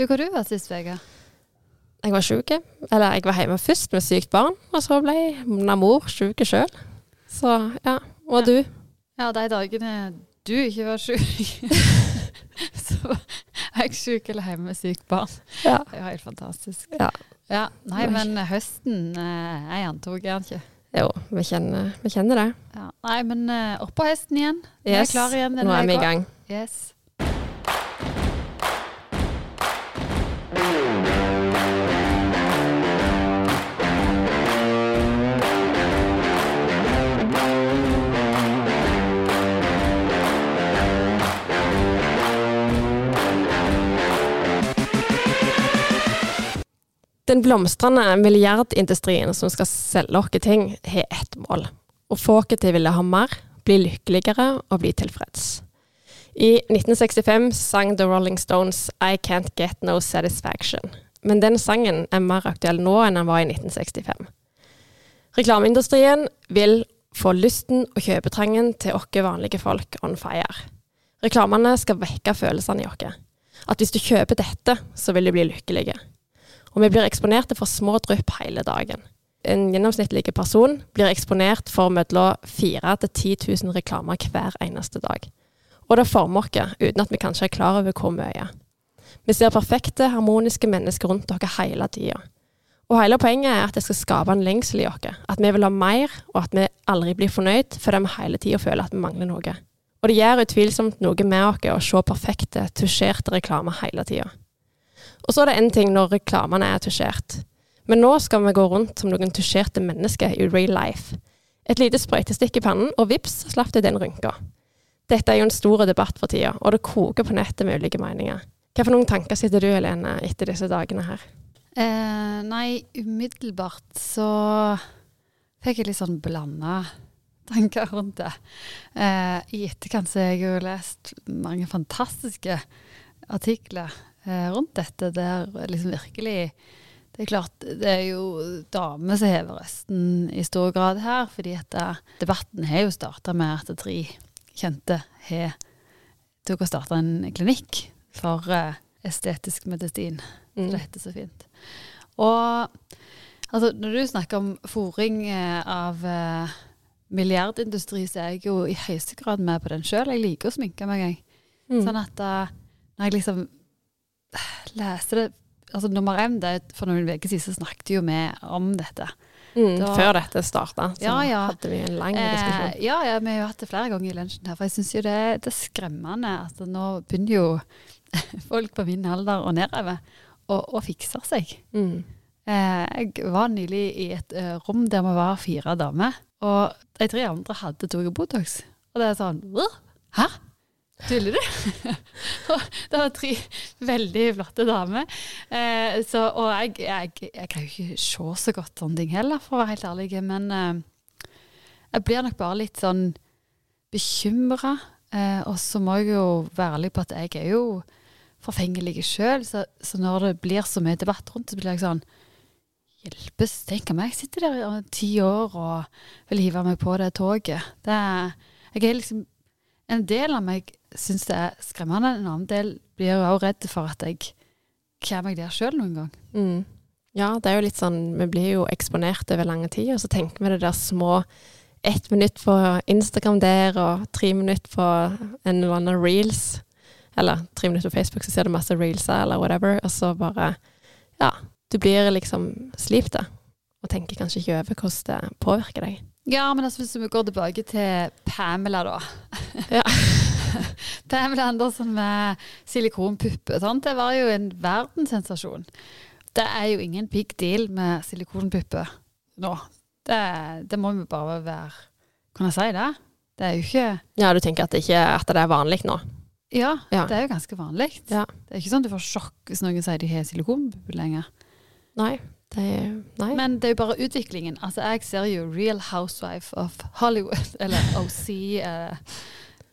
Du, Hvor du vært sist uke? Jeg var syk. Eller jeg var hjemme først med sykt barn, og så ble jeg mor syk sjøl. Så ja. Og du? Ja, de dagene du ikke var syk, så er jeg syk eller hjemme med sykt barn. Ja. Det er jo helt fantastisk. Ja. Ja, Nei, men høsten eh, Jeg antok jeg ikke. Jo, vi kjenner, vi kjenner det. Ja. Nei, men eh, opp på hesten igjen. Vi er Yes. klare igjen Nå er vi i gang. Yes. Den blomstrende milliardindustrien som skal selge oss ting, har ett mål. Oss til å ville ha mer, bli lykkeligere og bli tilfreds. I 1965 sang The Rolling Stones I Can't Get No Satisfaction. Men den sangen er mer aktuell nå enn den var i 1965. Reklameindustrien vil få lysten og kjøpetrangen til oss vanlige folk on fire. Reklamene skal vekke følelsene i oss. At hvis du kjøper dette, så vil du bli lykkelige. Og vi blir eksponerte for små drypp hele dagen. En gjennomsnittlig person blir eksponert for mellom 4000 til 10 000 reklamer hver eneste dag. Og det former oss uten at vi kanskje er klar over hvor mye. Vi ser perfekte, harmoniske mennesker rundt oss hele tida. Og hele poenget er at det skal skape en lengsel i oss. At vi vil ha mer, og at vi aldri blir fornøyd fordi vi hele tida føler at vi mangler noe. Og det gjør utvilsomt noe med oss å se perfekte, tusjerte reklamer hele tida. Og så er det én ting når reklamene er tusjert. Men nå skal vi gå rundt som noen tusjerte mennesker i real life. Et lite sprøytestikk i pannen, og vips, slapp det den rynka. Dette er jo en stor debatt for tida, og det koker på nettet med ulike meninger. Hva for noen tanker sitter du, Helene, etter disse dagene her? Eh, nei, umiddelbart så fikk jeg litt sånn blanda tanker rundt det. Eh, I etterkant så har jeg jo lest mange fantastiske artikler rundt dette, der liksom virkelig Det er klart, det er jo damer som hever røsten i stor grad her, fordi at eh, debatten har jo starta med at tre kjente har tok og starta en klinikk for eh, estetisk medisin. Mm. Det heter så fint. Og altså, når du snakker om fòring eh, av eh, milliardindustri, så er jeg jo i høyeste grad med på den sjøl. Jeg liker å sminke meg, jeg. Mm. Sånn at eh, når jeg liksom leser det Altså nummer én, det, for noen uker siden så snakket jo vi om dette. Mm. da- Før dette starta, så Ja, ja. hadde vi en lang Eh, diskusjon. ja, ja, vi har jo hatt det flere ganger i lunsjen her. For jeg syns jo det, det er skremmende at nå begynner jo folk på min alder og nedover å, fikse seg. Mm. Eh, jeg var nylig i et eh, rom der vi var fire damer, og de tre andre hadde tatt Botox. Og det er sånn Hæ? Tuller du? Det var tre veldig flotte damer. Eh, og jeg, jeg, jeg kan jo ikke se så godt sånne ting heller, for å være helt ærlig. Men eh, jeg blir nok bare litt sånn bekymra. Eh, og så må jeg jo være ærlig på at jeg er jo forfengelig sjøl, så, så når det blir så mye debatt rundt, så blir jeg sånn Hjelpes, tenk om jeg sitter der i ti år og vil hive meg på det toget. Det jeg er liksom En del av meg syns det er skremmende, en annen del blir jo også redd for at jeg kommer meg der sjøl noen gang. Mm. Ja, det er jo litt sånn Vi blir jo eksponert over lange tid, og så tenker vi det der små Ett minutt på Instagram der, og tre minutter på en eller annen reels. Eller tre minutter på Facebook, så ser du masse reelser eller whatever, og så bare Ja. Du blir liksom slipt da. og tenker kanskje ikke over hvordan det påvirker deg. Ja, men altså, hvis vi går tilbake til Pamela, da. Ja. Pamela Andersen med silikonpuppe. Sant? Det var jo en verdenssensasjon. Det er jo ingen big deal med silikonpuppe nå. Det, det må vi bare være Kan jeg si det? Det er jo ikke Ja, du tenker at det ikke at det er vanlig nå? Ja, Ja. det er jo ganske vanlig. Ja. Det er ikke sånn du får sjokk hvis noen sier de har silikonpuppe lenger. Nei. Det er Nei. Men det er jo bare utviklingen. Altså, jeg ser jo Real Housewife of Hollywood, eller OC, eh,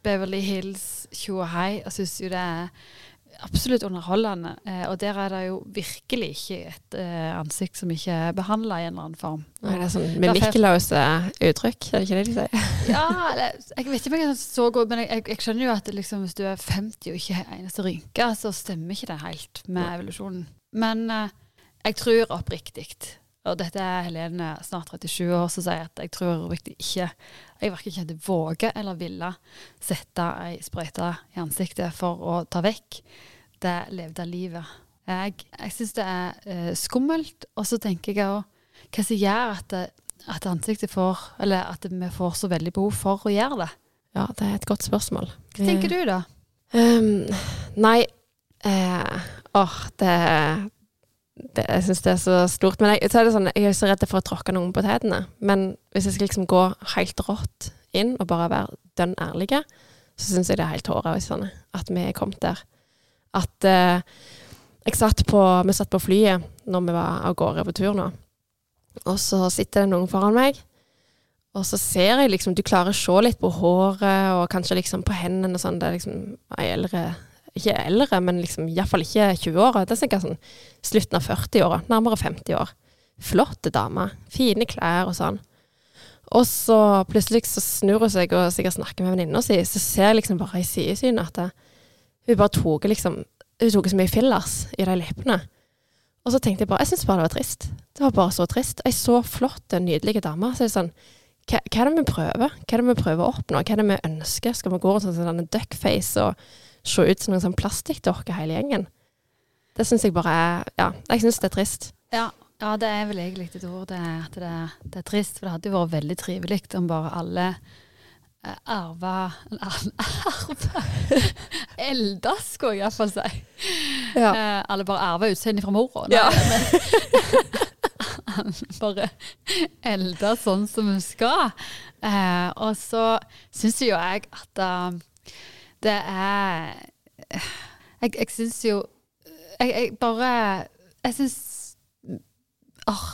Beverly Hills, tjo og hei, og syns jo det er absolutt underholdende. Eh, og der er det jo virkelig ikke et eh, ansikt som ikke er behandla i en eller annen form. Nei, det er sånn mimikkeløse uttrykk, er det ikke det de sier? Ja, eller, jeg vet ikke om jeg er så god, men jeg, jeg skjønner jo at liksom, hvis du er 50 og ikke har eneste rynke, så stemmer ikke det helt med evolusjonen. Men eh, jeg tror oppriktig og dette er Helene, snart 37 år, som sier at jeg tror oppriktig ikke jeg verken kjente våge eller ville sette ei sprøyte i ansiktet for å ta vekk det levde livet. Jeg, jeg syns det er eh, skummelt, og så tenker jeg òg hva som gjør at, det, at ansiktet får Eller at vi får så veldig behov for å gjøre det. Ja, det er et godt spørsmål. Hva tenker du, da? Um, nei eh, Åh, det, det Jeg syns det er så stort. Men jeg, så er sånn, jeg er så redd for å tråkke noen på tærne. Men hvis jeg skal liksom gå helt rått inn og bare være dønn ærlige, så syns jeg det er helt hårreisende at vi er kommet der. At eh, jeg satt på, Vi satt på flyet når vi var av gårde på tur nå. Og så sitter det noen foran meg. Og så ser jeg liksom Du klarer å se litt på håret og kanskje liksom på hendene og sånn. Det er liksom ei eldre Ikke eldre, men liksom iallfall ikke 20-åra. Det er sikkert sånn slutten av 40-åra. Nærmere 50 år. Flotte dame. Fine klær og sånn. Og så plutselig så snur hun seg og sikkert snakker med venninna si, så ser jeg liksom bare i sidesynet at det, hun bare tok liksom Hun tok så mye fillers i de leppene. Og så tenkte jeg bare Jeg syns bare det var trist. Det var bare så trist. Ei så flott, nydelig dame. Så er det sånn hva, hva, er det vi prøver? Hva er det vi prøver å oppnå? Hva er det vi ønsker? Skal vi gå rundt sånn sånn duckface og se ut som noen sånn plastikkdokke hele gjengen? Det syns jeg bare er Ja, jeg syns det er trist. Ja, ja, det er vel egentlig et ord, det, at det, det, er trist. For det hadde jo vært veldig trivelig om bare alle eh, arva Arva Elda, skulle jeg iallfall si. Ja. Eh, alle bare arva utseendet fra mora. Ja. bare elda sånn som hun skal. Eh, og så syns jo jeg at uh, det er Jeg, jeg syns jo jeg, jeg, bare Jeg syns Åh,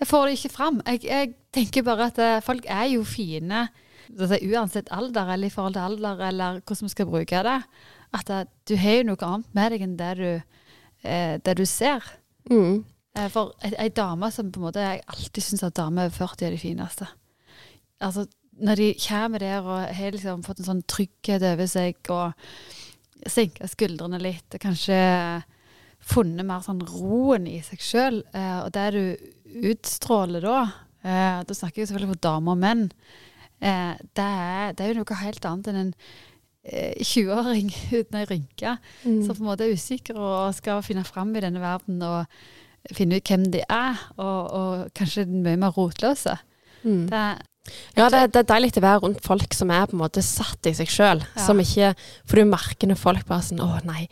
jeg får det ikke fram. Jeg, jeg tenker bare at det, folk er jo fine altså, uansett alder, eller i forhold til alder, eller hvordan vi skal bruke det. At det, du har jo noe annet med deg enn det du, det du ser. Mm. For ei, ei dame som på en måte Jeg alltid syns at damer over 40 er de fineste. Altså, når de kommer der og har liksom fått en sånn trygghet over seg og senka skuldrene litt, og kanskje funnet mer sånn roen i seg sjøl, eh, og det du utstråler da eh, Da snakker jeg selvfølgelig for damer og menn. Eh, det, er, det, er, jo noe helt annet enn en 20-åring uten ei rynke, mm. som på en måte er usikker og skal finne fram i denne verden. og finne ut hvem de er, og, og kanskje mye mer rotløse. Mm. Det, ja, det, det, er deilig å være rundt folk som er på en måte satt i seg sjøl. Ja. Som ikke For du merker når folk bare sånn Å, nei.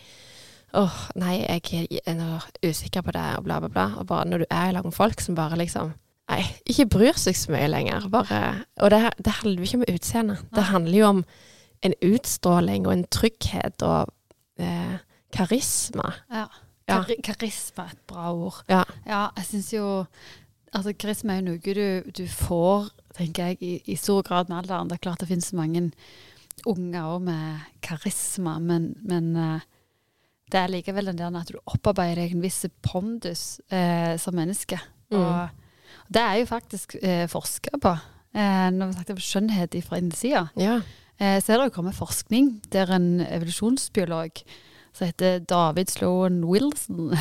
Å, nei, jeg er usikker på det, og bla, bla, bla. Og bare når du er i lag med folk som bare liksom Nei, ikke bryr seg så mye lenger. Bare, og det, det handler jo ikke om utseende. Det handler jo om en utstråling og en trygghet og eh, karisma. Ja. Ja. Karisma er et bra ord. Ja, ja jeg syns jo Altså, karisma er jo noe du, du får, tenker jeg, i, i, stor grad med alderen. Det er klart det finnes mange unger òg med karisma, men, men uh, det er likevel den der at du opparbeider deg en viss pondus uh, som menneske. Mm. Og, det er jo faktisk uh, forska på. når vi snakker om skjønnhet fra innsida, ja. så er det jo kommet forskning der en evolusjonsbiolog som heter David Sloan Wilson.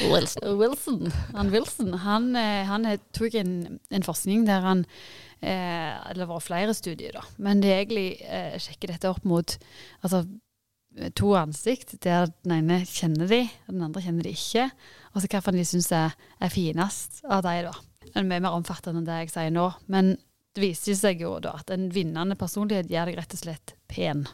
Wilson. Wilson. Han Wilson han, eh, han tok en, en, forskning der han eh, Det var flere studier, da. Men det egentlig eh, sjekker dette opp mot altså, to ansikt, der den ene kjenner de, og den andre kjenner de ikke. Og så hvilken de syns er, er, finest av de, da. Det er mye mer omfattende enn det jeg sier nå. Men det viser seg jo da at en vinnende personlighet gjør deg rett og slett pen.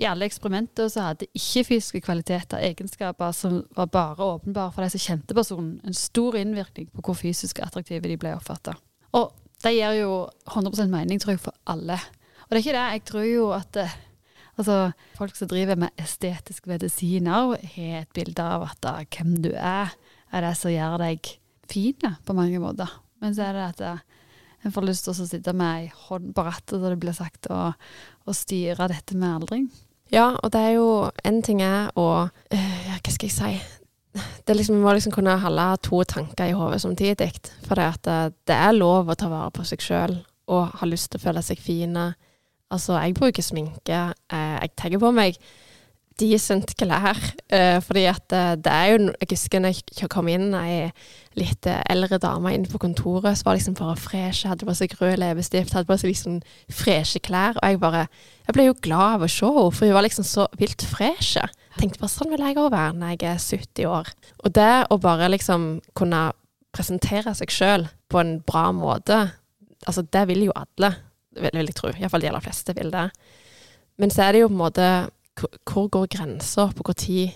I alle eksperimenter så hadde ikke-fysiske kvaliteter egenskaper som var bare åpenbare for de som kjente personen, en stor innvirkning på hvor fysisk attraktive de ble oppfatta. Og det gir jo 100% mening, tror jeg, for alle. Og det er ikke det. Jeg tror jo at eh, altså, folk som driver med estetisk medisin òg, har et bilde av at da, hvem du er, er det som gjør deg fin på mange måter. Men så er det at eh, en får lyst til å sitte med ei hånd på rattet, som det blir sagt, og, og styre dette med aldring. Ja, og det er jo En ting er å eh, ja, Hva skal jeg si? Det liksom, Vi må liksom kunne holde to tanker i hodet samtidig. For det, at det, det er lov å ta vare på seg sjøl og ha lyst til å føle seg fine. Altså, jeg bruker sminke. Eh, jeg tenker på meg decent klær. Uh, fordi at eh, det er jo Jeg husker når jeg kom inn ei litt eh, eldre dame inn på kontoret, som var liksom bare fresh, hadde på seg rød leppestift, hadde på seg liksom freshe klær. Og jeg bare Jeg ble jo glad av å se henne, for hun var liksom så vilt fresh. Tenkte bare sånn vil jeg òg være når jeg er 70 år. Og det å bare liksom kunne presentere seg sjøl på en bra måte, altså det vil jo alle, vil, vil jeg tro. Iallfall de aller fleste vil det. Men så er det jo på en måte hvor- går grensa på tid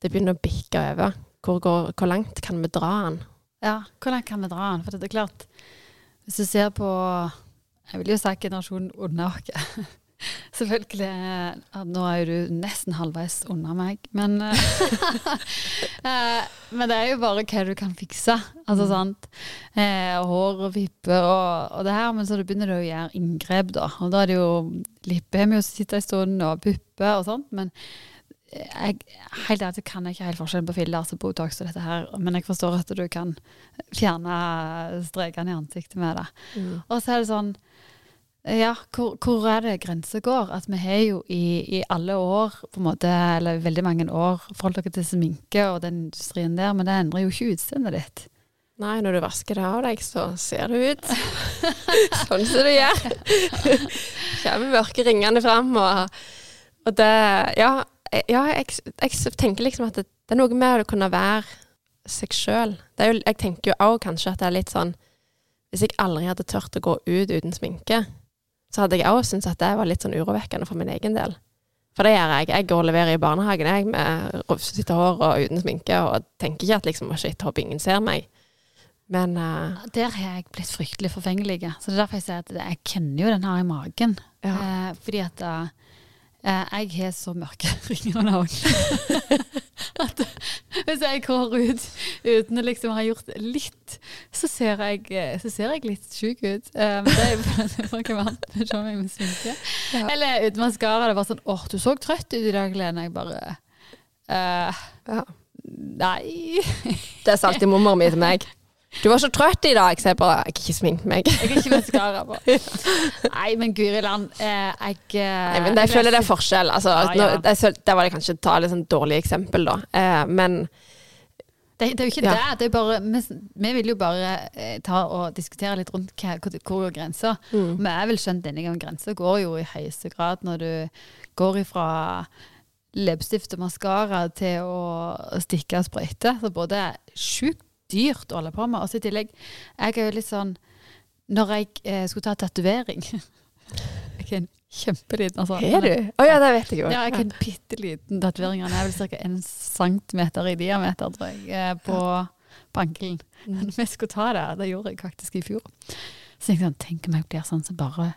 det begynner å bikke over? Hvor, går, hvor langt kan vi dra den? Ja, hvor langt kan vi dra den? For det er klart, hvis du ser på Jeg vil jo si generasjonen under oss. Selvfølgelig. Nå er du nesten halvveis under meg, men eh, Men det er jo bare hva du kan fikse. Altså, sant? Eh, hår og vipper og, og det her, men så begynner du å gjøre inngrep, da. Og da er det jo lippehemming å sitte en stund, og pupper og sånt. Men jeg, helt ærlig kan jeg ikke helt forskjellen på fillers og Botox og dette her, men jeg forstår at du kan fjerne strekene i ansiktet med det. Og så er det sånn Ja, hvor, hvor er det grensa går? At vi har jo i, i alle år, på en måte, eller veldig mange år, forholdt dere til sminke og den industrien der, men det endrer jo ikke utseendet ditt. Nei, når du vasker det av deg, så ser det ut sånn som det gjør. Kommer mørke ringene fram, og, og det Ja, ja jeg, jeg tenker liksom at det, det er noe med å kunne være seg sjøl. Jeg tenker jo òg kanskje at det er litt sånn Hvis jeg aldri hadde tørt å gå ut uten sminke, så hadde jeg òg syntes at det var litt sånn urovekkende for min egen del. For det gjør jeg. Jeg går og leverer i barnehagen jeg med rufsete hår og uten sminke, og tenker ikke at liksom, shit, håper ingen ser meg. Men uh, Der har jeg blitt fryktelig forfengelig. Så det er derfor jeg sier at jeg kjenner jo den her i magen. Ja. Eh, fordi at eh, jeg har så mørke ringer under øynene at hvis jeg går ut uten å liksom ha gjort litt, så ser jeg, eh, så ser jeg litt sjuk ut. Um, det er folk er vant med å meg med sminke. Ja. Eller uten maskara. Det bare sånn 'Åh, du så trøtt ut i dag, Lene.' Jeg bare uh, ja. Nei. Det sa alltid mormor mi til meg. Du var så trøtt i dag, så jeg bare Jeg har ikke sminket meg. Jeg har ikke maskara på. Nei, men guri land. Eh, jeg, eh, Nei, men jeg føler det er forskjell. Altså, Ja, ja. Nå, jeg, føl- der var det kanskje ta et litt sånn dårlig eksempel, da. Eh, men Det, det er jo ikke Ja. det. det bare, vi, vi vil jo bare eh, ta og diskutere litt rundt hva, hvor, går grensa. mm. Vi er vel skjønt enige om grensa går jo i høyeste grad når du går ifra leppestift og maskara til å stikke og sprøyte. Så både sjukt dyrt å holde på med, og så i tillegg Jeg er jo litt sånn Når jeg eh, skulle ta tatovering Jeg er en kjempeliten altså, Er du? Å ja, det vet jeg jo. ja, jeg er en bitte liten tatovering. Den er vel ca. en centimeter i diameter, tror jeg, eh, på, på ankelen. Mm. Men vi skulle ta det, det gjorde jeg faktisk i fjor. Så jeg sånn, tenk om jeg blir sånn som bare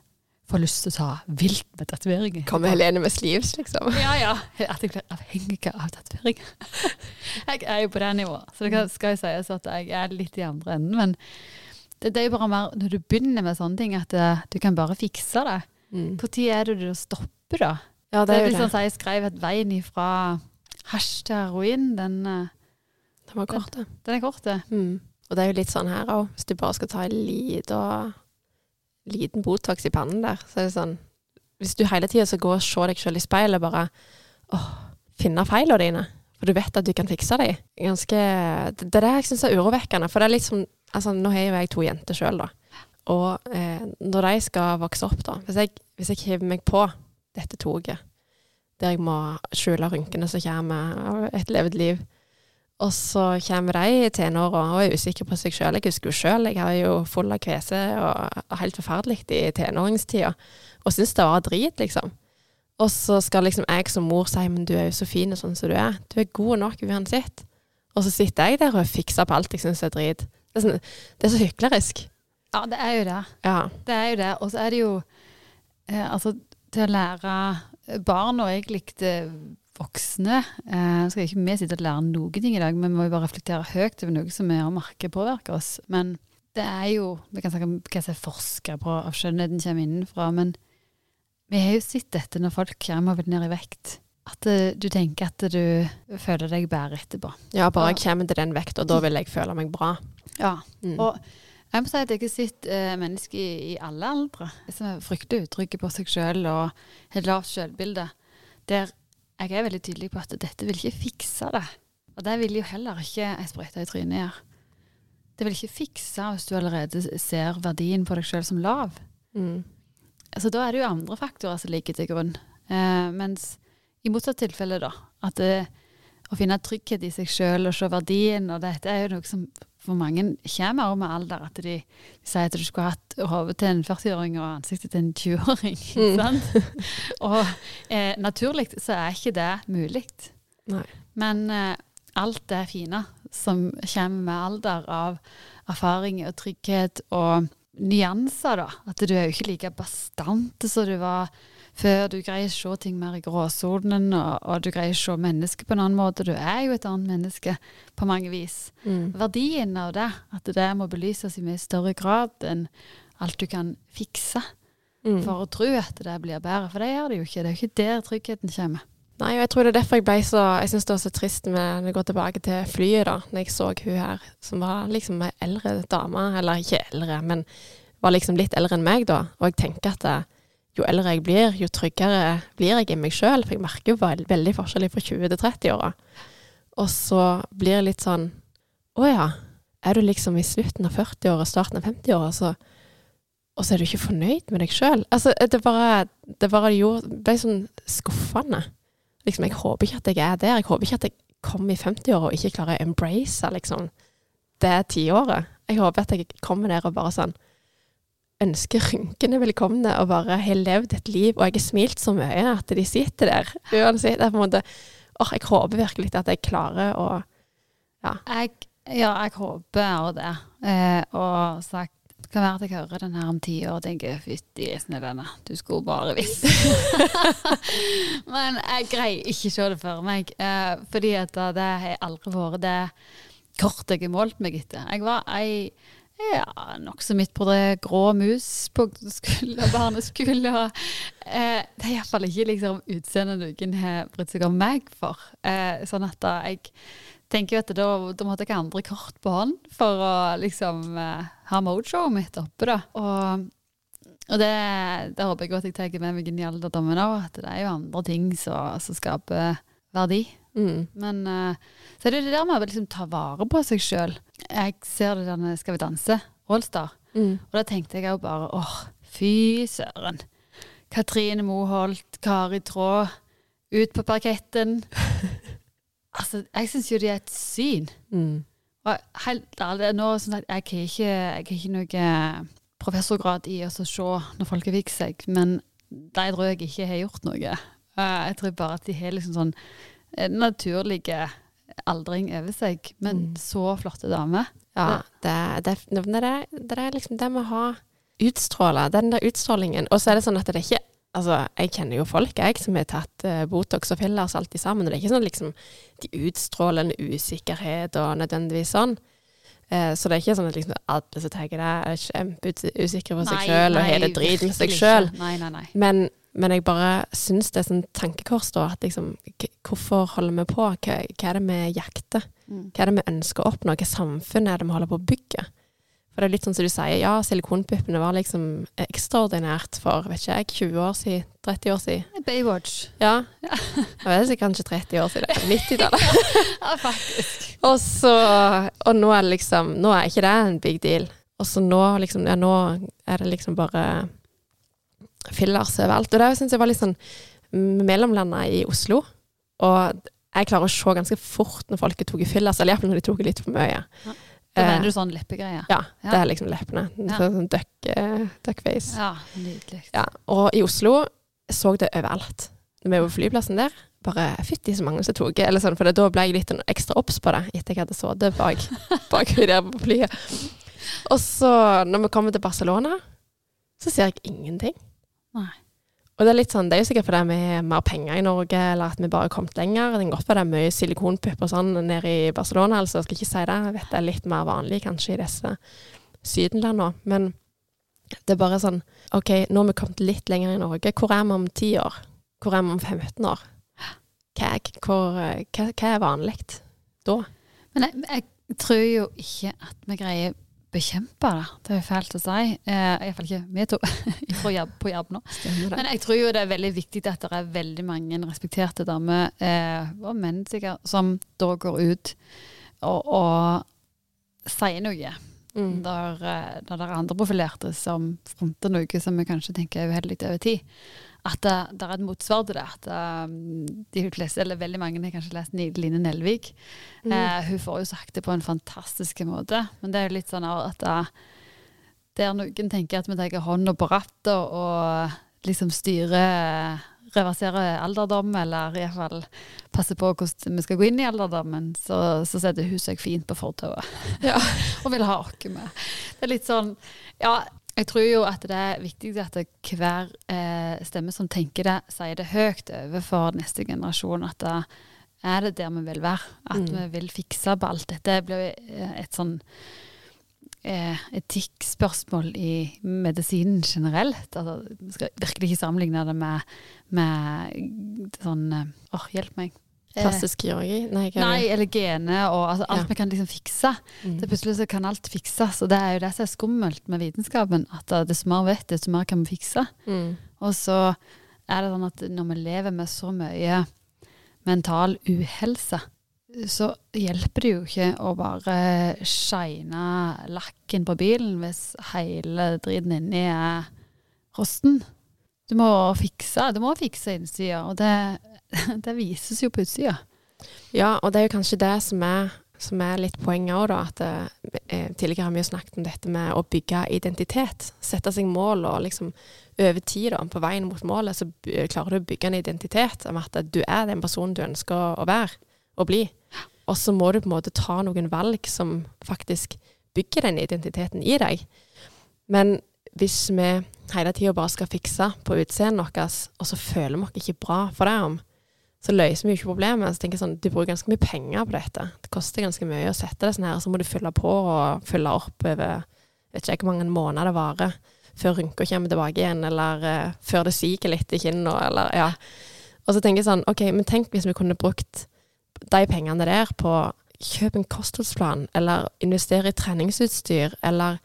får lyst til å ta vilt med tatoveringer. Kommer Helene med sleeves, liksom? Ja, ja. At jeg blir avhengig av tatoveringer. jeg er jo på det nivået. Så det skal jo sies at jeg er litt i andre enden. Men det, det er jo bare mer når du begynner med sånne ting, at eh, du kan bare fikse det. Mm. Når er det du stopper, da? Ja, Det det er er jo litt sånn det. som jeg skrev et veien ifra hasj til heroin. Den, Den var kort, det. den er kort, det. Mm. Og det er jo litt sånn her òg. Hvis du bare skal ta en liten, liten Botox i pannen der, så er det sånn Hvis du hele tida skal gå og se deg sjøl i speilet bare åh, finne feilene dine, for du vet at du kan fikse dem Ganske Det er det jeg syns er urovekkende. For det er litt som Altså, nå har jo jeg to jenter sjøl, da. Og eh, når de skal vokse opp, da Hvis jeg, hvis jeg hiver meg på dette toget, der jeg må skjule rynkene som kommer et levd liv og så kommer de i tenåra og er usikre på seg sjøl. Jeg husker jo sjøl, jeg var jo full av kvese og helt forferdelig i tenåringstida. Og syntes det var drit, liksom. Og så skal liksom jeg som mor si men du er jo så fin sånn som du er. Du er god nok uansett. Og så sitter jeg der og fikser på alt jeg syns er drit. Det er, sånn, det er så hyklerisk. Ja, det er jo det. Ja. Det er jo det. Og så er det jo eh, Altså, til å lære barn og likte eh, voksne eh, Skal ikke vi sitte og lære noen ting i dag, men vi må jo bare reflektere høyt over noe som vi har merket påvirker oss. Men det er jo Vi kan snakke om hva som er forska på av skjønnheten kommer innenfra, men Vi har jo sett dette når folk kommer vil ned i vekt. At eh, du tenker at du føler deg bedre etterpå. Ja, bare jeg kommer til den vekta, da vil jeg føle meg bra. Ja. Mm. Og jeg må si at jeg har sett eh, mennesker i, i alle aldre som er fryktelig utrygge på seg sjøl og har lavt sjølbilde. Der jeg er veldig tydelig på at dette vil ikke fikse det. Og det vil jo heller ikke ei sprøyte i trynet gjøre. Det vil ikke fikse hvis du allerede ser verdien på deg sjøl som lav. Mm. Så da er det jo andre faktorer som ligger til grunn. Eh, mens i motsatt tilfelle, da, at det, å finne trygghet i seg sjøl og se verdien, og dette er jo noe som for mange kommer også med alder, at de, de sier at du skulle hatt hodet til en 40-åring og ansiktet til en 20-åring. Mm. og eh, naturlig så er ikke det mulig. Men eh, alt det fine som kommer med alder av erfaring og trygghet og nyanser, da. At du er jo ikke like bastant som du var før. Du greier å se ting mer i gråsonen, og, og du greier å se mennesket på en annen måte. Du er jo et annet menneske på mange vis. Mm. Verdien av det, at det må belyses i mye større grad enn alt du kan fikse Mm. for å tro at det blir bedre. For det gjør det jo ikke. Det er jo ikke der tryggheten kommer. Nei, og jeg tror det er derfor jeg ble så Jeg syns det var så trist med når jeg går tilbake til flyet, da. Når jeg så hun her som var liksom ei eldre dame, eller ikke eldre, men var liksom litt eldre enn meg, da. Og jeg tenker at det, jo eldre jeg blir, jo tryggere blir jeg i meg sjøl. For jeg merker jo veld, veldig forskjell fra 20 til 30-åra. Og så blir det litt sånn Å ja. Er du liksom i slutten av 40-åra, starten av 50-åra, så og så er du ikke fornøyd med deg sjøl. Altså, det bare, det bare gjorde, ble sånn skuffende. Liksom, jeg håper ikke at jeg er der. Jeg håper ikke at jeg kommer i 50-åra og ikke klarer å embrace liksom, det tiåret. Jeg håper at jeg kommer der og bare sånn ønsker rynkene velkomne og bare har levd et liv, og jeg har smilt så mye at de sitter der. Uansett. Det er på en måte åh, Jeg håper virkelig at jeg klarer å Jeg, ja, jeg håper også det. Eh, og sagt det kan være at jeg hører den her om ti år og tenker fytti snødene, du skulle bare visst. Men jeg greier ikke å se det for meg, eh, fordi at det har aldri vært det kortet jeg har målt meg etter. Jeg var ei ja, nokså midt på det grå mus på skole, barneskole. Og, eh, det er iallfall ikke liksom utseendet noen har brydd seg om meg for. Eh, sånn at da jeg tenker at da, da måtte jeg ha andre kort på hånd for å liksom eh, ha mojoet mitt oppe, da. Og, og det, det håper jeg at jeg tar med meg inn i alderdommen òg, at det er jo andre ting som skaper verdi. mm, Men eh, så er det det der med å liksom ta vare på seg sjøl. Jeg ser det der Skal vi danse, Rollstar. mm, og da tenkte jeg jo bare åh, fy søren. Katrine Moholt, Kari Traa, ut på parketten. altså, jeg syns jo de er et syn. mm. Og helt ærlig, nå sånn at jeg har ikke, jeg har ikke noe professorgrad i å se når folk har vikt seg, men de tror jeg ikke har gjort noe. Eh, Jeg tror bare at de har liksom sånn eh, naturlige aldring over seg, men Mm. så flotte damer. Ja, det, det, det, det, er- er liksom det med å ha utstråle, den der utstrålingen. Og så er det sånn at det er ikke Altså, jeg kjenner jo folk, jeg, som har tatt eh, Botox og fillers alltid sammen. Og det er ikke sånn liksom de utstråler en usikkerhet og nødvendigvis sånn. Eh, så det er ikke sånn at liksom alle som tar det, er kjempeusikre på seg sjøl og har det drit med seg sjøl. Men, men jeg bare syns det er sånn tankekors, da. At liksom, hvorfor holder vi på? Hva, hva er det vi jakter? Mm. Hva er det vi ønsker å oppnå? Hva samfunn er det vi holder på å bygge? For det er litt sånn som du sier, ja, silikonpuppene var liksom ekstraordinært for vet ikke jeg, 20 år siden, 30 år siden. Baywatch. Ja. Jeg vet ikke, kanskje 30 år siden, det er 90-tallet. Ja, faktisk. Og så, og nå er det liksom, nå er ikke det en big deal. Og så nå liksom, ja, nå er det liksom bare fillers overalt. Og det syns jeg var litt sånn mellomlanda i Oslo. Og jeg klarer å se ganske fort når folk tok i fillers, eller iallfall når de tok litt for mye. Ja. Da Eh, mener du sånn leppegreier? Ja, Ja. det er liksom leppene. Ja. Sånn, sånn eh, duckface. Ja, nydelig. Ja. Og i Oslo så det overalt. Når vi var på flyplassen der, bare fytti så mange som tok eller sånn, for da ble jeg litt sånn ekstra obs på det etter jeg hadde sittet bak, bak der på flyet. Og så, når vi kommer til Barcelona, så ser jeg ingenting. Nei. Og det er litt sånn, det er jo sikkert fordi vi har mer penger i Norge, eller at vi bare har kommet lenger. Det kan godt være det er mye silikonpupper sånn nede i Barcelona, altså jeg skal ikke si det. Jeg vet det er litt mer vanlig kanskje i disse sydenlandene. Men Det er bare sånn OK, nå har vi kommet litt lenger i Norge. Hvor er vi om ti år? Hvor er vi om 15 år? Hva er, hvor, eh, hva, hva er vanlig da? Men jeg, jeg tror jo ikke at vi greier bekjempe det. Det er jo fælt å si. Eh, Iallfall ikke vi to jobb, på jobb nå. Men jeg tror jo det er veldig viktig at det er veldig mange respekterte damer, eh, og menn sikkert, som da går ut og, og sier noe. Mm. Når, der det er andre profilerte som fronter noe som vi kanskje tenker er uheldig over tid. At det, det er et motsvar til det. At um, de fleste, eller veldig mange har kanskje lest Line Nelvik. Mm. Eh, hun får jo sagt det på en fantastisk måte. Men det er jo litt sånn at det, der noen tenker at vi tar hånda på rattet og liksom styrer reversere alderdom, eller iallfall passe på hvordan vi skal gå inn i alderdommen, så, så setter hun seg fint på fortauet Ja. og vil ha oss med. Det er litt sånn Ja, jeg tror jo at det er viktig at hver eh, stemme som tenker det, sier det høyt overfor neste generasjon. At da er det der vi vil være. At Mm. vi vil fikse på alt dette. Det blir eh, et sånn eh, etikkspørsmål i medisinen generelt. Altså, vi skal virkelig ikke sammenligne det med, med sånn Åh, Åh, hjelp meg. Eh, Plastisk kirurgi? Nei, Nei, eller gene og altså, alt Ja. vi kan liksom fikse. Mm. Så plutselig så kan alt fikses. Og det er jo det som er skummelt med vitenskapen. At det desto mer vet, vet, desto mer kan vi fikse. Mm. Og så er det sånn at når vi lever med så mye mental uhelse, så hjelper det jo ikke å bare shine lakken på bilen hvis hele driten inni er rosten. Du må fikse, du må fikse innsida, og det, det vises jo på utsida. Ja, og det er jo kanskje det som er, som er litt poenget òg, da. At eh, tidligere har vi jo snakket om dette med å bygge identitet. Sette seg mål og liksom over tid, da, på veien mot målet, så klarer du å bygge en identitet om at du er den personen du ønsker å være og bli. Og så må du på en måte ta noen valg som faktisk bygger den identiteten i deg. Men hvis vi hele tida bare skal fikse på utseendet vårt, og så føler vi oss ikke bra for det om, så løser vi jo ikke problemet. Så tenker jeg sånn, Du bruker ganske mye penger på dette. Det koster ganske mye å sette det sånn her, og så må du fylle på og fylle opp over vet ikke hvor mange måneder det varer før rynka kommer tilbake igjen, eller uh, før det siger litt i kinnet, eller ja. Og så tenker jeg sånn, OK, men tenk hvis vi kunne brukt de pengene der på kjøp en kostholdsplan, eller investere i treningsutstyr, eller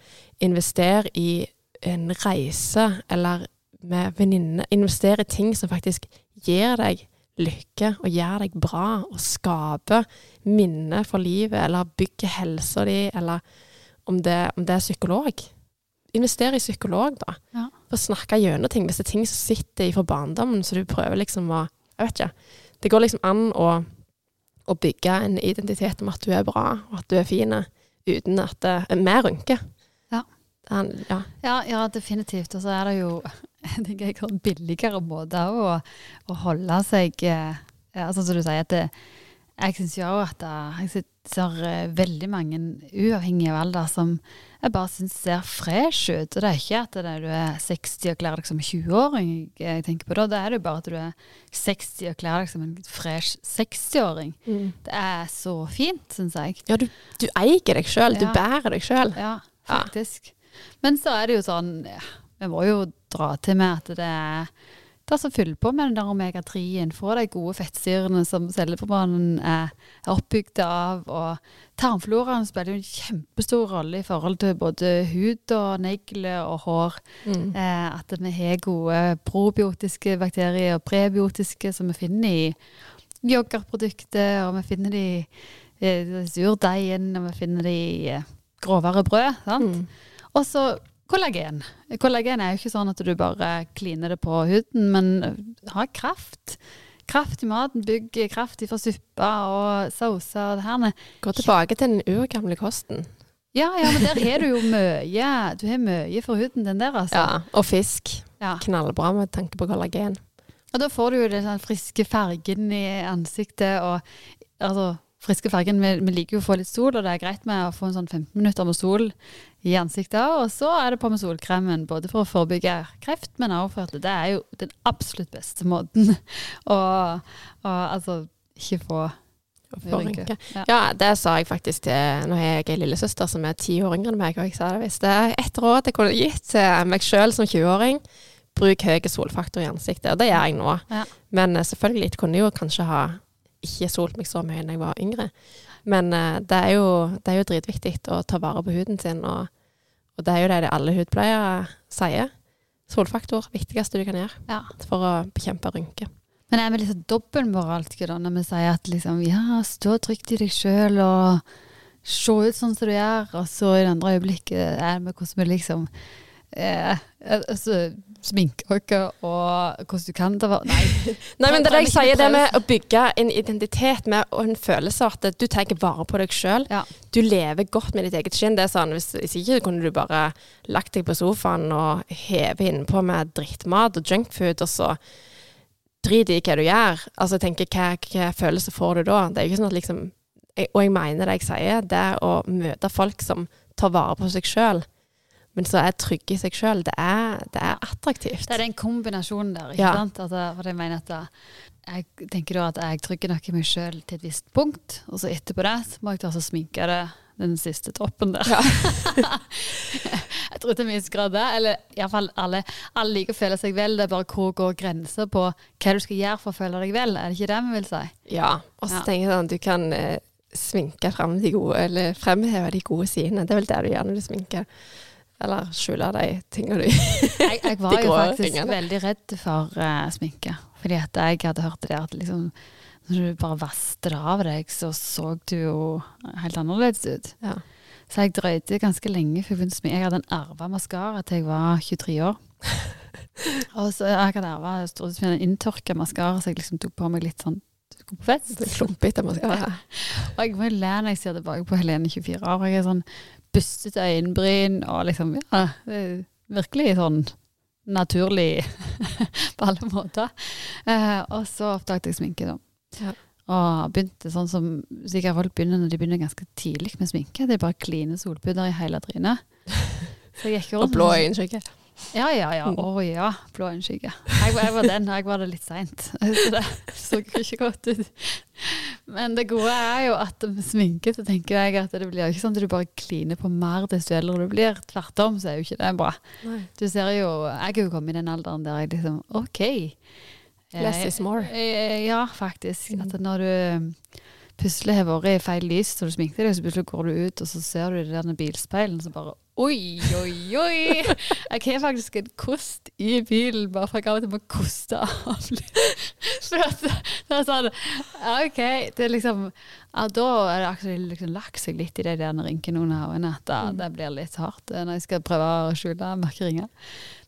investere i en reise, eller med venninne. Investere i ting som faktisk gir deg lykke og gjør deg bra, og skaper minner for livet, eller bygger helsa di, eller om det, om det er psykolog. Investere i psykolog, da. Ja. For å snakke gjennom ting. Hvis det er ting som sitter fra barndommen, så du prøver liksom å Jeg vet ikke. Det går liksom an å, å bygge en identitet om at du er bra, og at du er fin, uten at det er mer rynke. Ja. Ja. Ja, ja, definitivt. Og så er det jo tenker jeg, billigere måte også å, å holde seg eh, ja, Sånn som du sier, at det, jeg syns jo at det, jeg ser eh, veldig mange, uavhengige av alder, som jeg bare syns ser fresh ut. Og det er ikke at det er du er 60 og kler deg som en 20-åring jeg tenker på da. Da er det jo bare at du er 60 og kler deg som en fresh 60-åring. Det er så fint, syns jeg. Ja, du, du eier deg sjøl. Du bærer deg sjøl. Ja, faktisk. Men så er det jo sånn Vi må jo dra til med at det er det er så fyll på med den der omega-3-en. Få de gode fettsyrene som celleforbanen er, er oppbygd av. Og tarmfloraen spiller jo en kjempestor rolle i forhold til både hud og negler og hår. Mm. Eh, at vi har gode probiotiske bakterier og prebiotiske som vi finner i yoghurtprodukter, og vi finner de i eh, surdeigen, og vi finner de i eh, grovere brød. sant? Mm. Og så kollagen. Kollagen er jo ikke sånn at du bare kliner det på huden, men har kraft. Kraft i maten, bygg kraft fra suppa og sauser og det her. Gå tilbake til den urgamle kosten. Ja, ja, men der har du jo mye. Du har mye for huden, den der, altså. Ja, og fisk. Ja. Knallbra med tanke på kollagen. Og da får du jo den sånn friske fargen i ansiktet, og altså friske fargen, vi, vi liker jo å få litt sol, og det er greit med å få en sånn 15 minutter med sol i ansiktet, og så er det på med solkremen, både for å forebygge kreft, men også for at det er jo den absolutt beste måten å, å altså ikke få. Ja. Ja, det sa jeg faktisk til Nå har jeg ei lillesøster som er ti år yngre enn meg, og jeg sa det hvis det er ett råd jeg kunne gitt til meg sjøl som 20-åring, bruk høy solfaktor i ansiktet. Og det gjør jeg nå. Ja. Men eh, selvfølgelig jeg kunne jo kanskje ha ikke solt meg så mye da jeg var yngre. Men uh, det, er jo, det er jo dritviktig å ta vare på huden sin, og, og det er jo det de alle hudpleiere sier. Solfaktor, viktigste du kan gjøre Ja. for å bekjempe rynker. Men er vi litt sånn dobbeltmoralske da, når vi sier at liksom, ja, stå trygt i deg sjøl og se ut sånn som du gjør, og så i det andre øyeblikket er vi hvordan vi liksom eh, altså, sminker og hvordan du kan det var, Nei. Nei, men det er det jeg sier, det med å bygge en identitet med og en følelse av at du tar vare på deg sjøl. Ja. Du lever godt med ditt eget skinn. Det er sånn, hvis, hvis ikke kunne du bare lagt deg på sofaen og heve innpå med drittmat og junkfood, og så drit i hva du gjør. Altså, jeg tenker, hva, hva følelse får du da? Det er jo ikke sånn at liksom jeg, Og jeg mener det jeg sier, det å møte folk som tar vare på seg sjøl, men så er trygge i seg sjøl. Det, det er attraktivt. Det er den kombinasjonen der, ikke Ja. sant? Altså, for jeg mener at jeg tenker da at jeg trygger nok i meg sjøl til et visst punkt, og så etterpå det så må jeg ta sminke det den siste toppen der. Ja. jeg tror til en viss grad det. Eller iallfall alle, alle liker å føle seg vel. Det er bare hvor går grensa på hva du skal gjøre for å føle deg vel. Er det ikke det vi vil si? Ja, og så Ja. tenker jeg sånn, du kan eh, sminke frem de gode, eller fremheve de gode sidene. Det er vel det du gjør når du sminker. Eller skjule de tingene du Jeg, jeg var jo faktisk ringene. veldig redd for uh, sminke. Fordi at jeg hadde hørt det at liksom, når du bare vasket det av deg, så så du jo helt annerledes ut. Ja. Så jeg drøyde ganske lenge før jeg begynte å sminke. Jeg hadde en arva maskara til jeg var 23 år. Og så jeg hadde arva en inntørka maskara, så jeg liksom tok på meg litt sånn på fest. Klumpete maskara. Og jeg må le når jeg ser tilbake på Helene 24 år. og Jeg er sånn bustete øyenbryn og liksom Ja, virkelig sånn naturlig på alle måter. Eh, og så oppdaget jeg sminke, da. Ja. Og begynte sånn som sikkert folk begynner når de begynner ganske tidlig med sminke. Det er bare kline solpudder i hele trynet. Så jeg gikk Og blå øyenskygge. Ja, ja, ja. Å ja. Blå øyenskygge. Jeg, jeg var den, jeg var det litt seint. Så det så ikke godt ut. Men det gode er jo at med sminke så tenker jeg at det blir ikke sånn at du bare kliner på mer desto eldre du blir. Tvert om så er jo ikke det bra. Du ser jo Jeg er jo kommet i den alderen der jeg liksom OK. Less Eh, is more. eh, Ja, faktisk. Mm. At når du plutselig har vært i feil lys når du sminker deg, så plutselig går du ut, og så ser du det der med bilspeilen, så bare Oi, oi, oi! Jeg har faktisk en kost i bilen, bare for jeg av og til må koste av litt. For at det er sånn OK, det er liksom ja, Da er det akkurat liksom lagt seg litt i de der rynkene under øynene at da, det blir litt hardt eh, når jeg skal prøve å skjule mørke ringer.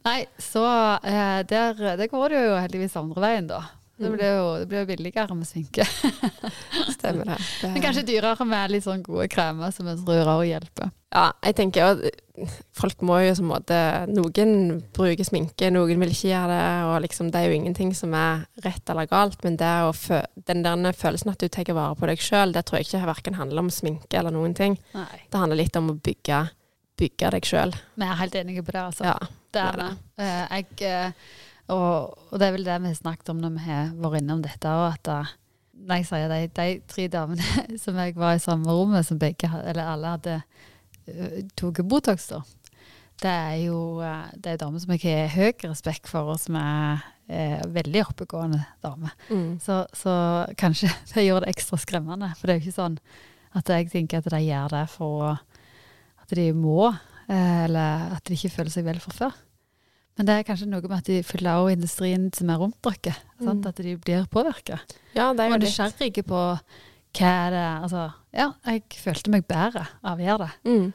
Nei, så eh, der, det går det jo heldigvis andre veien, da. Det blir jo, det blir billigere med sminke. Stemmer det. det Men kanskje dyrere med litt sånn gode kremer som jeg tror også hjelper. Ja, jeg tenker jo at folk må jo som måte Noen bruker sminke, noen vil ikke gjøre det, og liksom det er jo ingenting som er rett eller galt, men fø den der følelsen at du tar vare på deg sjøl, det tror jeg ikke verken handler om sminke eller noen ting. Nei. Det handler litt om å bygge, bygge deg sjøl. Vi er helt enige på det, altså. Ja. det er det det. Eh, jeg, eh, og, og det er vel det vi har snakket om når vi har vært innom dette òg, at eh, når jeg sier de, de tre damene som jeg var i samme rommet, som begge eller alle hadde uh, tatt Botox, da. Det er jo eh, det er damer som jeg har høy respekt for, og som er eh, veldig oppegående damer. Mm. Så, så kanskje det gjør det ekstra skremmende. For det er jo ikke sånn at jeg tenker at de gjør det for at de må, eh, eller at de ikke føler seg vel fra før. Men det er kanskje noe med at de følger også industrien som er rundt dere. Mm. At de blir påvirka. Ja, det er Og jo litt nysgjerrige på hva er det Altså, ja, jeg følte meg bedre av å gjøre det. mm.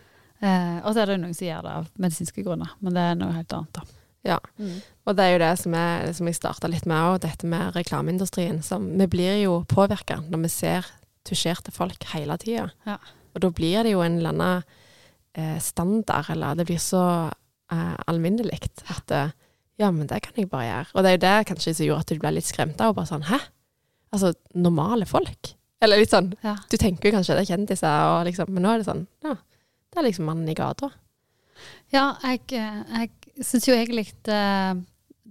Eh, og så er det jo noen som gjør det av medisinske grunner, men det er noe helt annet, da. Ja. Mm. Og det er jo det som, er, som jeg starta litt med òg, dette med reklameindustrien. Som, vi blir jo påvirka når vi ser tusjerte folk hele tida. Ja. Og da blir det jo en eller annen eh, standard, eller det blir så eh, alminnelig at eh, ja, men det kan jeg bare gjøre. Og det er jo det kanskje som gjorde at du ble litt skremt av. og bare sånn, hæ? Altså, normale folk? Eller litt sånn, Ja. du tenker jo kanskje det er kjendiser, og liksom, men nå er det sånn, ja, det er liksom mannen i gata. Ja, jeg, eh, jeg syns jo egentlig det,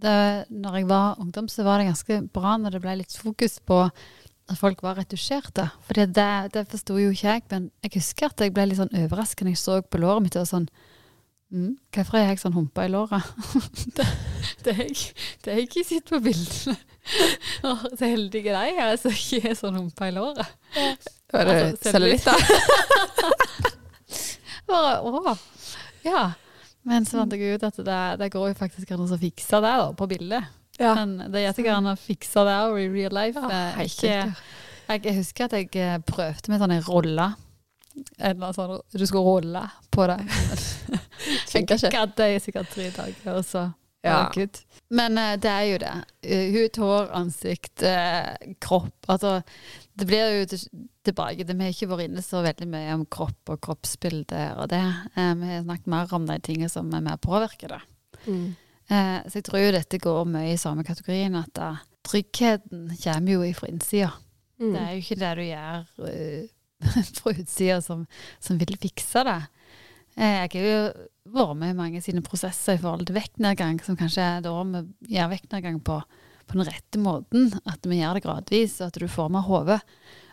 det, Når jeg var ungdom, så var det ganske bra når det ble litt fokus på at folk var retusjerte. For det, det forsto jo ikke jeg, men jeg husker at jeg ble litt sånn overrasket når jeg så på låret mitt og sånn mm, Hvorfor er jeg sånn humpa i låret? det, det, er jeg, det er jeg ikke sett på bildene. Så heldige de er som ikke er sånn humpa i låret. Var det Altså, da? Bare, å, ja. Men så fant jeg ut at det, det går jo faktisk an å fikse det da, på bildet. Ja. Men det gjør ikke an å fikse det også i real life. Ja, Eh, ikke, jeg, jeg husker at jeg eh, prøvde med sånne roller. En eller annen sånn, du skulle rolle på det. Funker ikke. Jeg hadde i sikkert tre dager, og så Ja. ja. Men uh, det er jo det. Eh, hud, hår, ansikt, uh, kropp. Altså, det blir jo tilbake til Vi har ikke vært inne så veldig mye om kropp og kroppsbilder og det. Uh, vi har snakket mer om de tingene som er mer å det. Mm. Så jeg tror jo dette går mye i samme kategorien, at da, tryggheten kommer jo fra innsida. Mm. Det er jo ikke det du gjør fra utsida som, som vil fikse det. Jeg er jo vært med i mange sine prosesser i forhold til vektnedgang, som kanskje er da vi gjør vektnedgang på, på den rette måten. At vi gjør det gradvis, og at du får med hodet.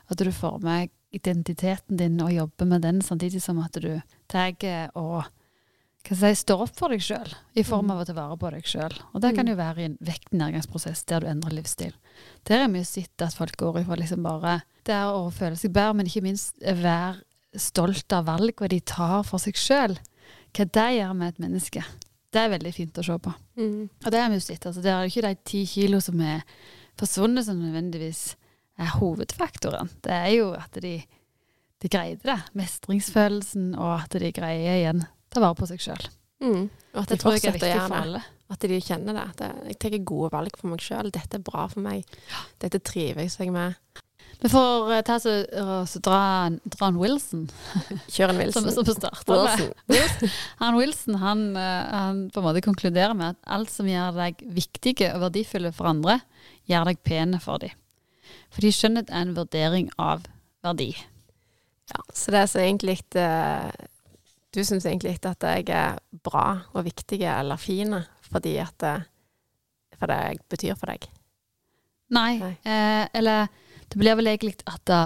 At du får med identiteten din og jobber med den, samtidig som at du tar og hva skal jeg si, står opp for deg sjøl, i form av å ta vare på deg sjøl. Og det kan jo være i en vektnedgangsprosess der du endrer livsstil. Der har vi jo sett at folk går ifra liksom bare det er å føle seg bedre, men ikke minst være stolt av valgene de tar for seg sjøl. Hva det gjør med et menneske. Det er veldig fint å se på. Mm. Og det har vi jo sett. Altså, det er jo ikke de ti kilo som er forsvunnet som nødvendigvis er hovedfaktoren. Det er jo at de, de greide det. Mestringsfølelsen, og at de greier igjen ta vare på seg sjøl. Mm. Og at Det de er fortsetter å gjøre det. At de kjenner det. At jeg tar gode valg for meg sjøl. Dette er bra for meg. Dette trives jeg med. Vi får eh, ta så, så dra, dra en Wilson, Kjøre en Wilson. som starta med. Han Wilson han, eh, han på en måte konkluderer med at alt som gjør deg viktige og verdifulle for andre, gjør deg pene for dem. Fordi skjønnhet er en vurdering av verdi. Ja, så det er så egentlig eh, Du syns egentlig at jeg er bra og viktig eller fin fordi at eh, For det jeg betyr for deg. Nei, Nei. Eh, eller det blir vel egentlig at da,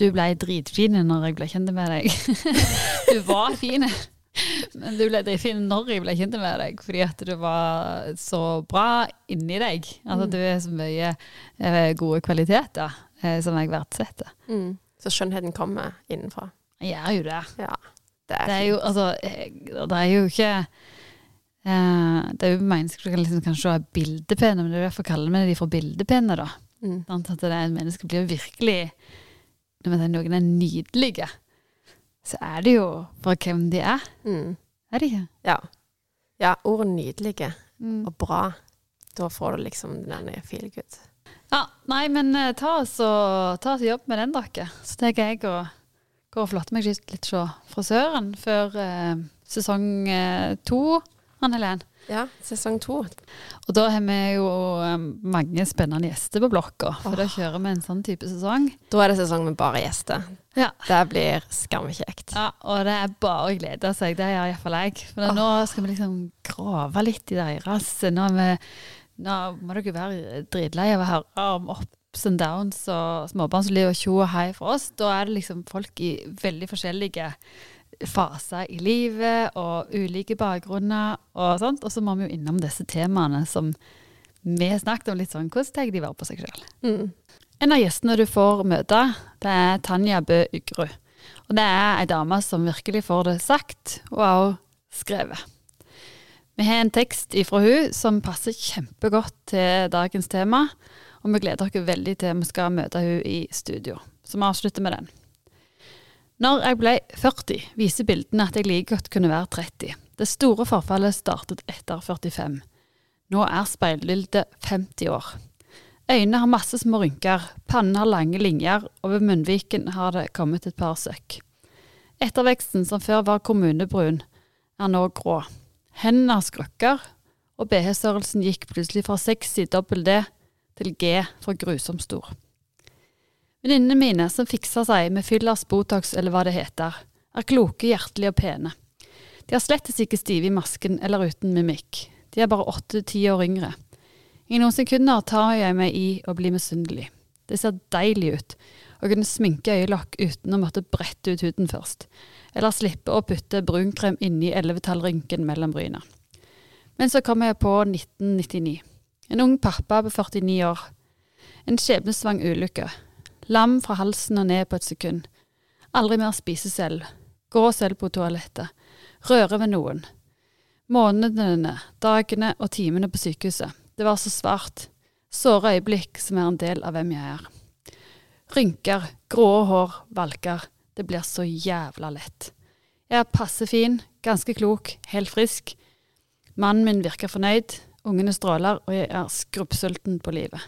du ble dritfin når jeg ble kjent med deg. du var fin, men du ble dritfin når jeg ble kjent med deg, fordi at du var så bra inni deg. Altså Mm. du er så mye eh, gode kvaliteter eh, som jeg verdsetter. Mm. Så skjønnheten kommer innenfra. Gjør jo det. Ja. Det er, Det er jo, altså, eh, det er jo ikke uh, Det er jo mennesker som liksom kanskje være bildepene, men det er derfor kaller vi de for bildepene, da. Mm. At det er en menneske blir virkelig Når man sier noen er nydelige, så er det jo for hvem de er. Mm. Er de ikke? Ja. ja. Ordet nydelige Mm. og bra. Da får du liksom den feel good. Ja, nei, men eh, ta oss og, ta oss jobb med den, dere. Så tenker jeg å gå og flotte meg litt hos frisøren før eh, sesong eh, to, Ann Helen. Ja, sesong to. Og da har vi jo eh, mange spennende gjester på blokka, for da kjører vi en sånn type sesong. Da er det sesong med bare gjester. Ja. Det blir skammekjekt. Ja, og det er bare å glede seg. Det gjør iallfall jeg. For nå skal vi liksom grave litt i deres Nå, vi, nå må dere være dritlei av å høre om ups and downs og småbarnsliv og tjo og hei for oss. Da er det liksom folk i veldig forskjellige faser i livet og ulike bakgrunner og sånt. Og så må vi jo innom disse temaene som vi har snakket om litt sånn Hvordan tar de vare på seg sjøl? Mm. En av gjestene du får møte, det er Tanja Bø Ygrud. Og det er ei dame som virkelig får det sagt, og også skrevet. Vi har en tekst ifra hun som passer kjempegodt til dagens tema, og vi gleder oss veldig til vi skal møte hun i studio. Så vi avslutter med den. Når jeg ble 40, viser bildene at jeg like godt kunne være 30. Det store forfallet startet etter 45. Nå er speilbildet 50 år. Øynene har masse små rynker, pannen har lange linjer, og ved munnviken har det kommet et par søkk. Etterveksten, som før var kommunebrun, er nå grå. Hendene har skrukker, og BH-størrelsen gikk plutselig fra 6 i dobbel D til G for grusomt stor. Venninnene mine som fikser seg med fillers, Botox eller hva det heter, er kloke, hjertelige og pene. De har slettes ikke stive i masken eller uten mimikk. De er bare åtte-ti år yngre. I noen sekunder tar jeg meg i å bli misunnelig. Det ser deilig ut. Å kunne sminke øyelokk uten å måtte brette ut huden først. Eller slippe å putte brunkrem inni ellevetallrynken mellom bryna. Men så kom jeg på 1999. En ung pappa på 49 år. En skjebnesvang ulykke. Lam fra halsen og ned på et sekund. Aldri mer spise selv. Gå selv på toalettet. Røre ved noen. Månedene, dagene og timene på sykehuset. Det var så svart. Såre øyeblikk som er en del av hvem jeg er. Rynker, grå hår, valker. Det blir så jævla lett. Jeg er passe fin, ganske klok, helt frisk. Mannen min virker fornøyd, ungene stråler, og jeg er skrubbsulten på livet.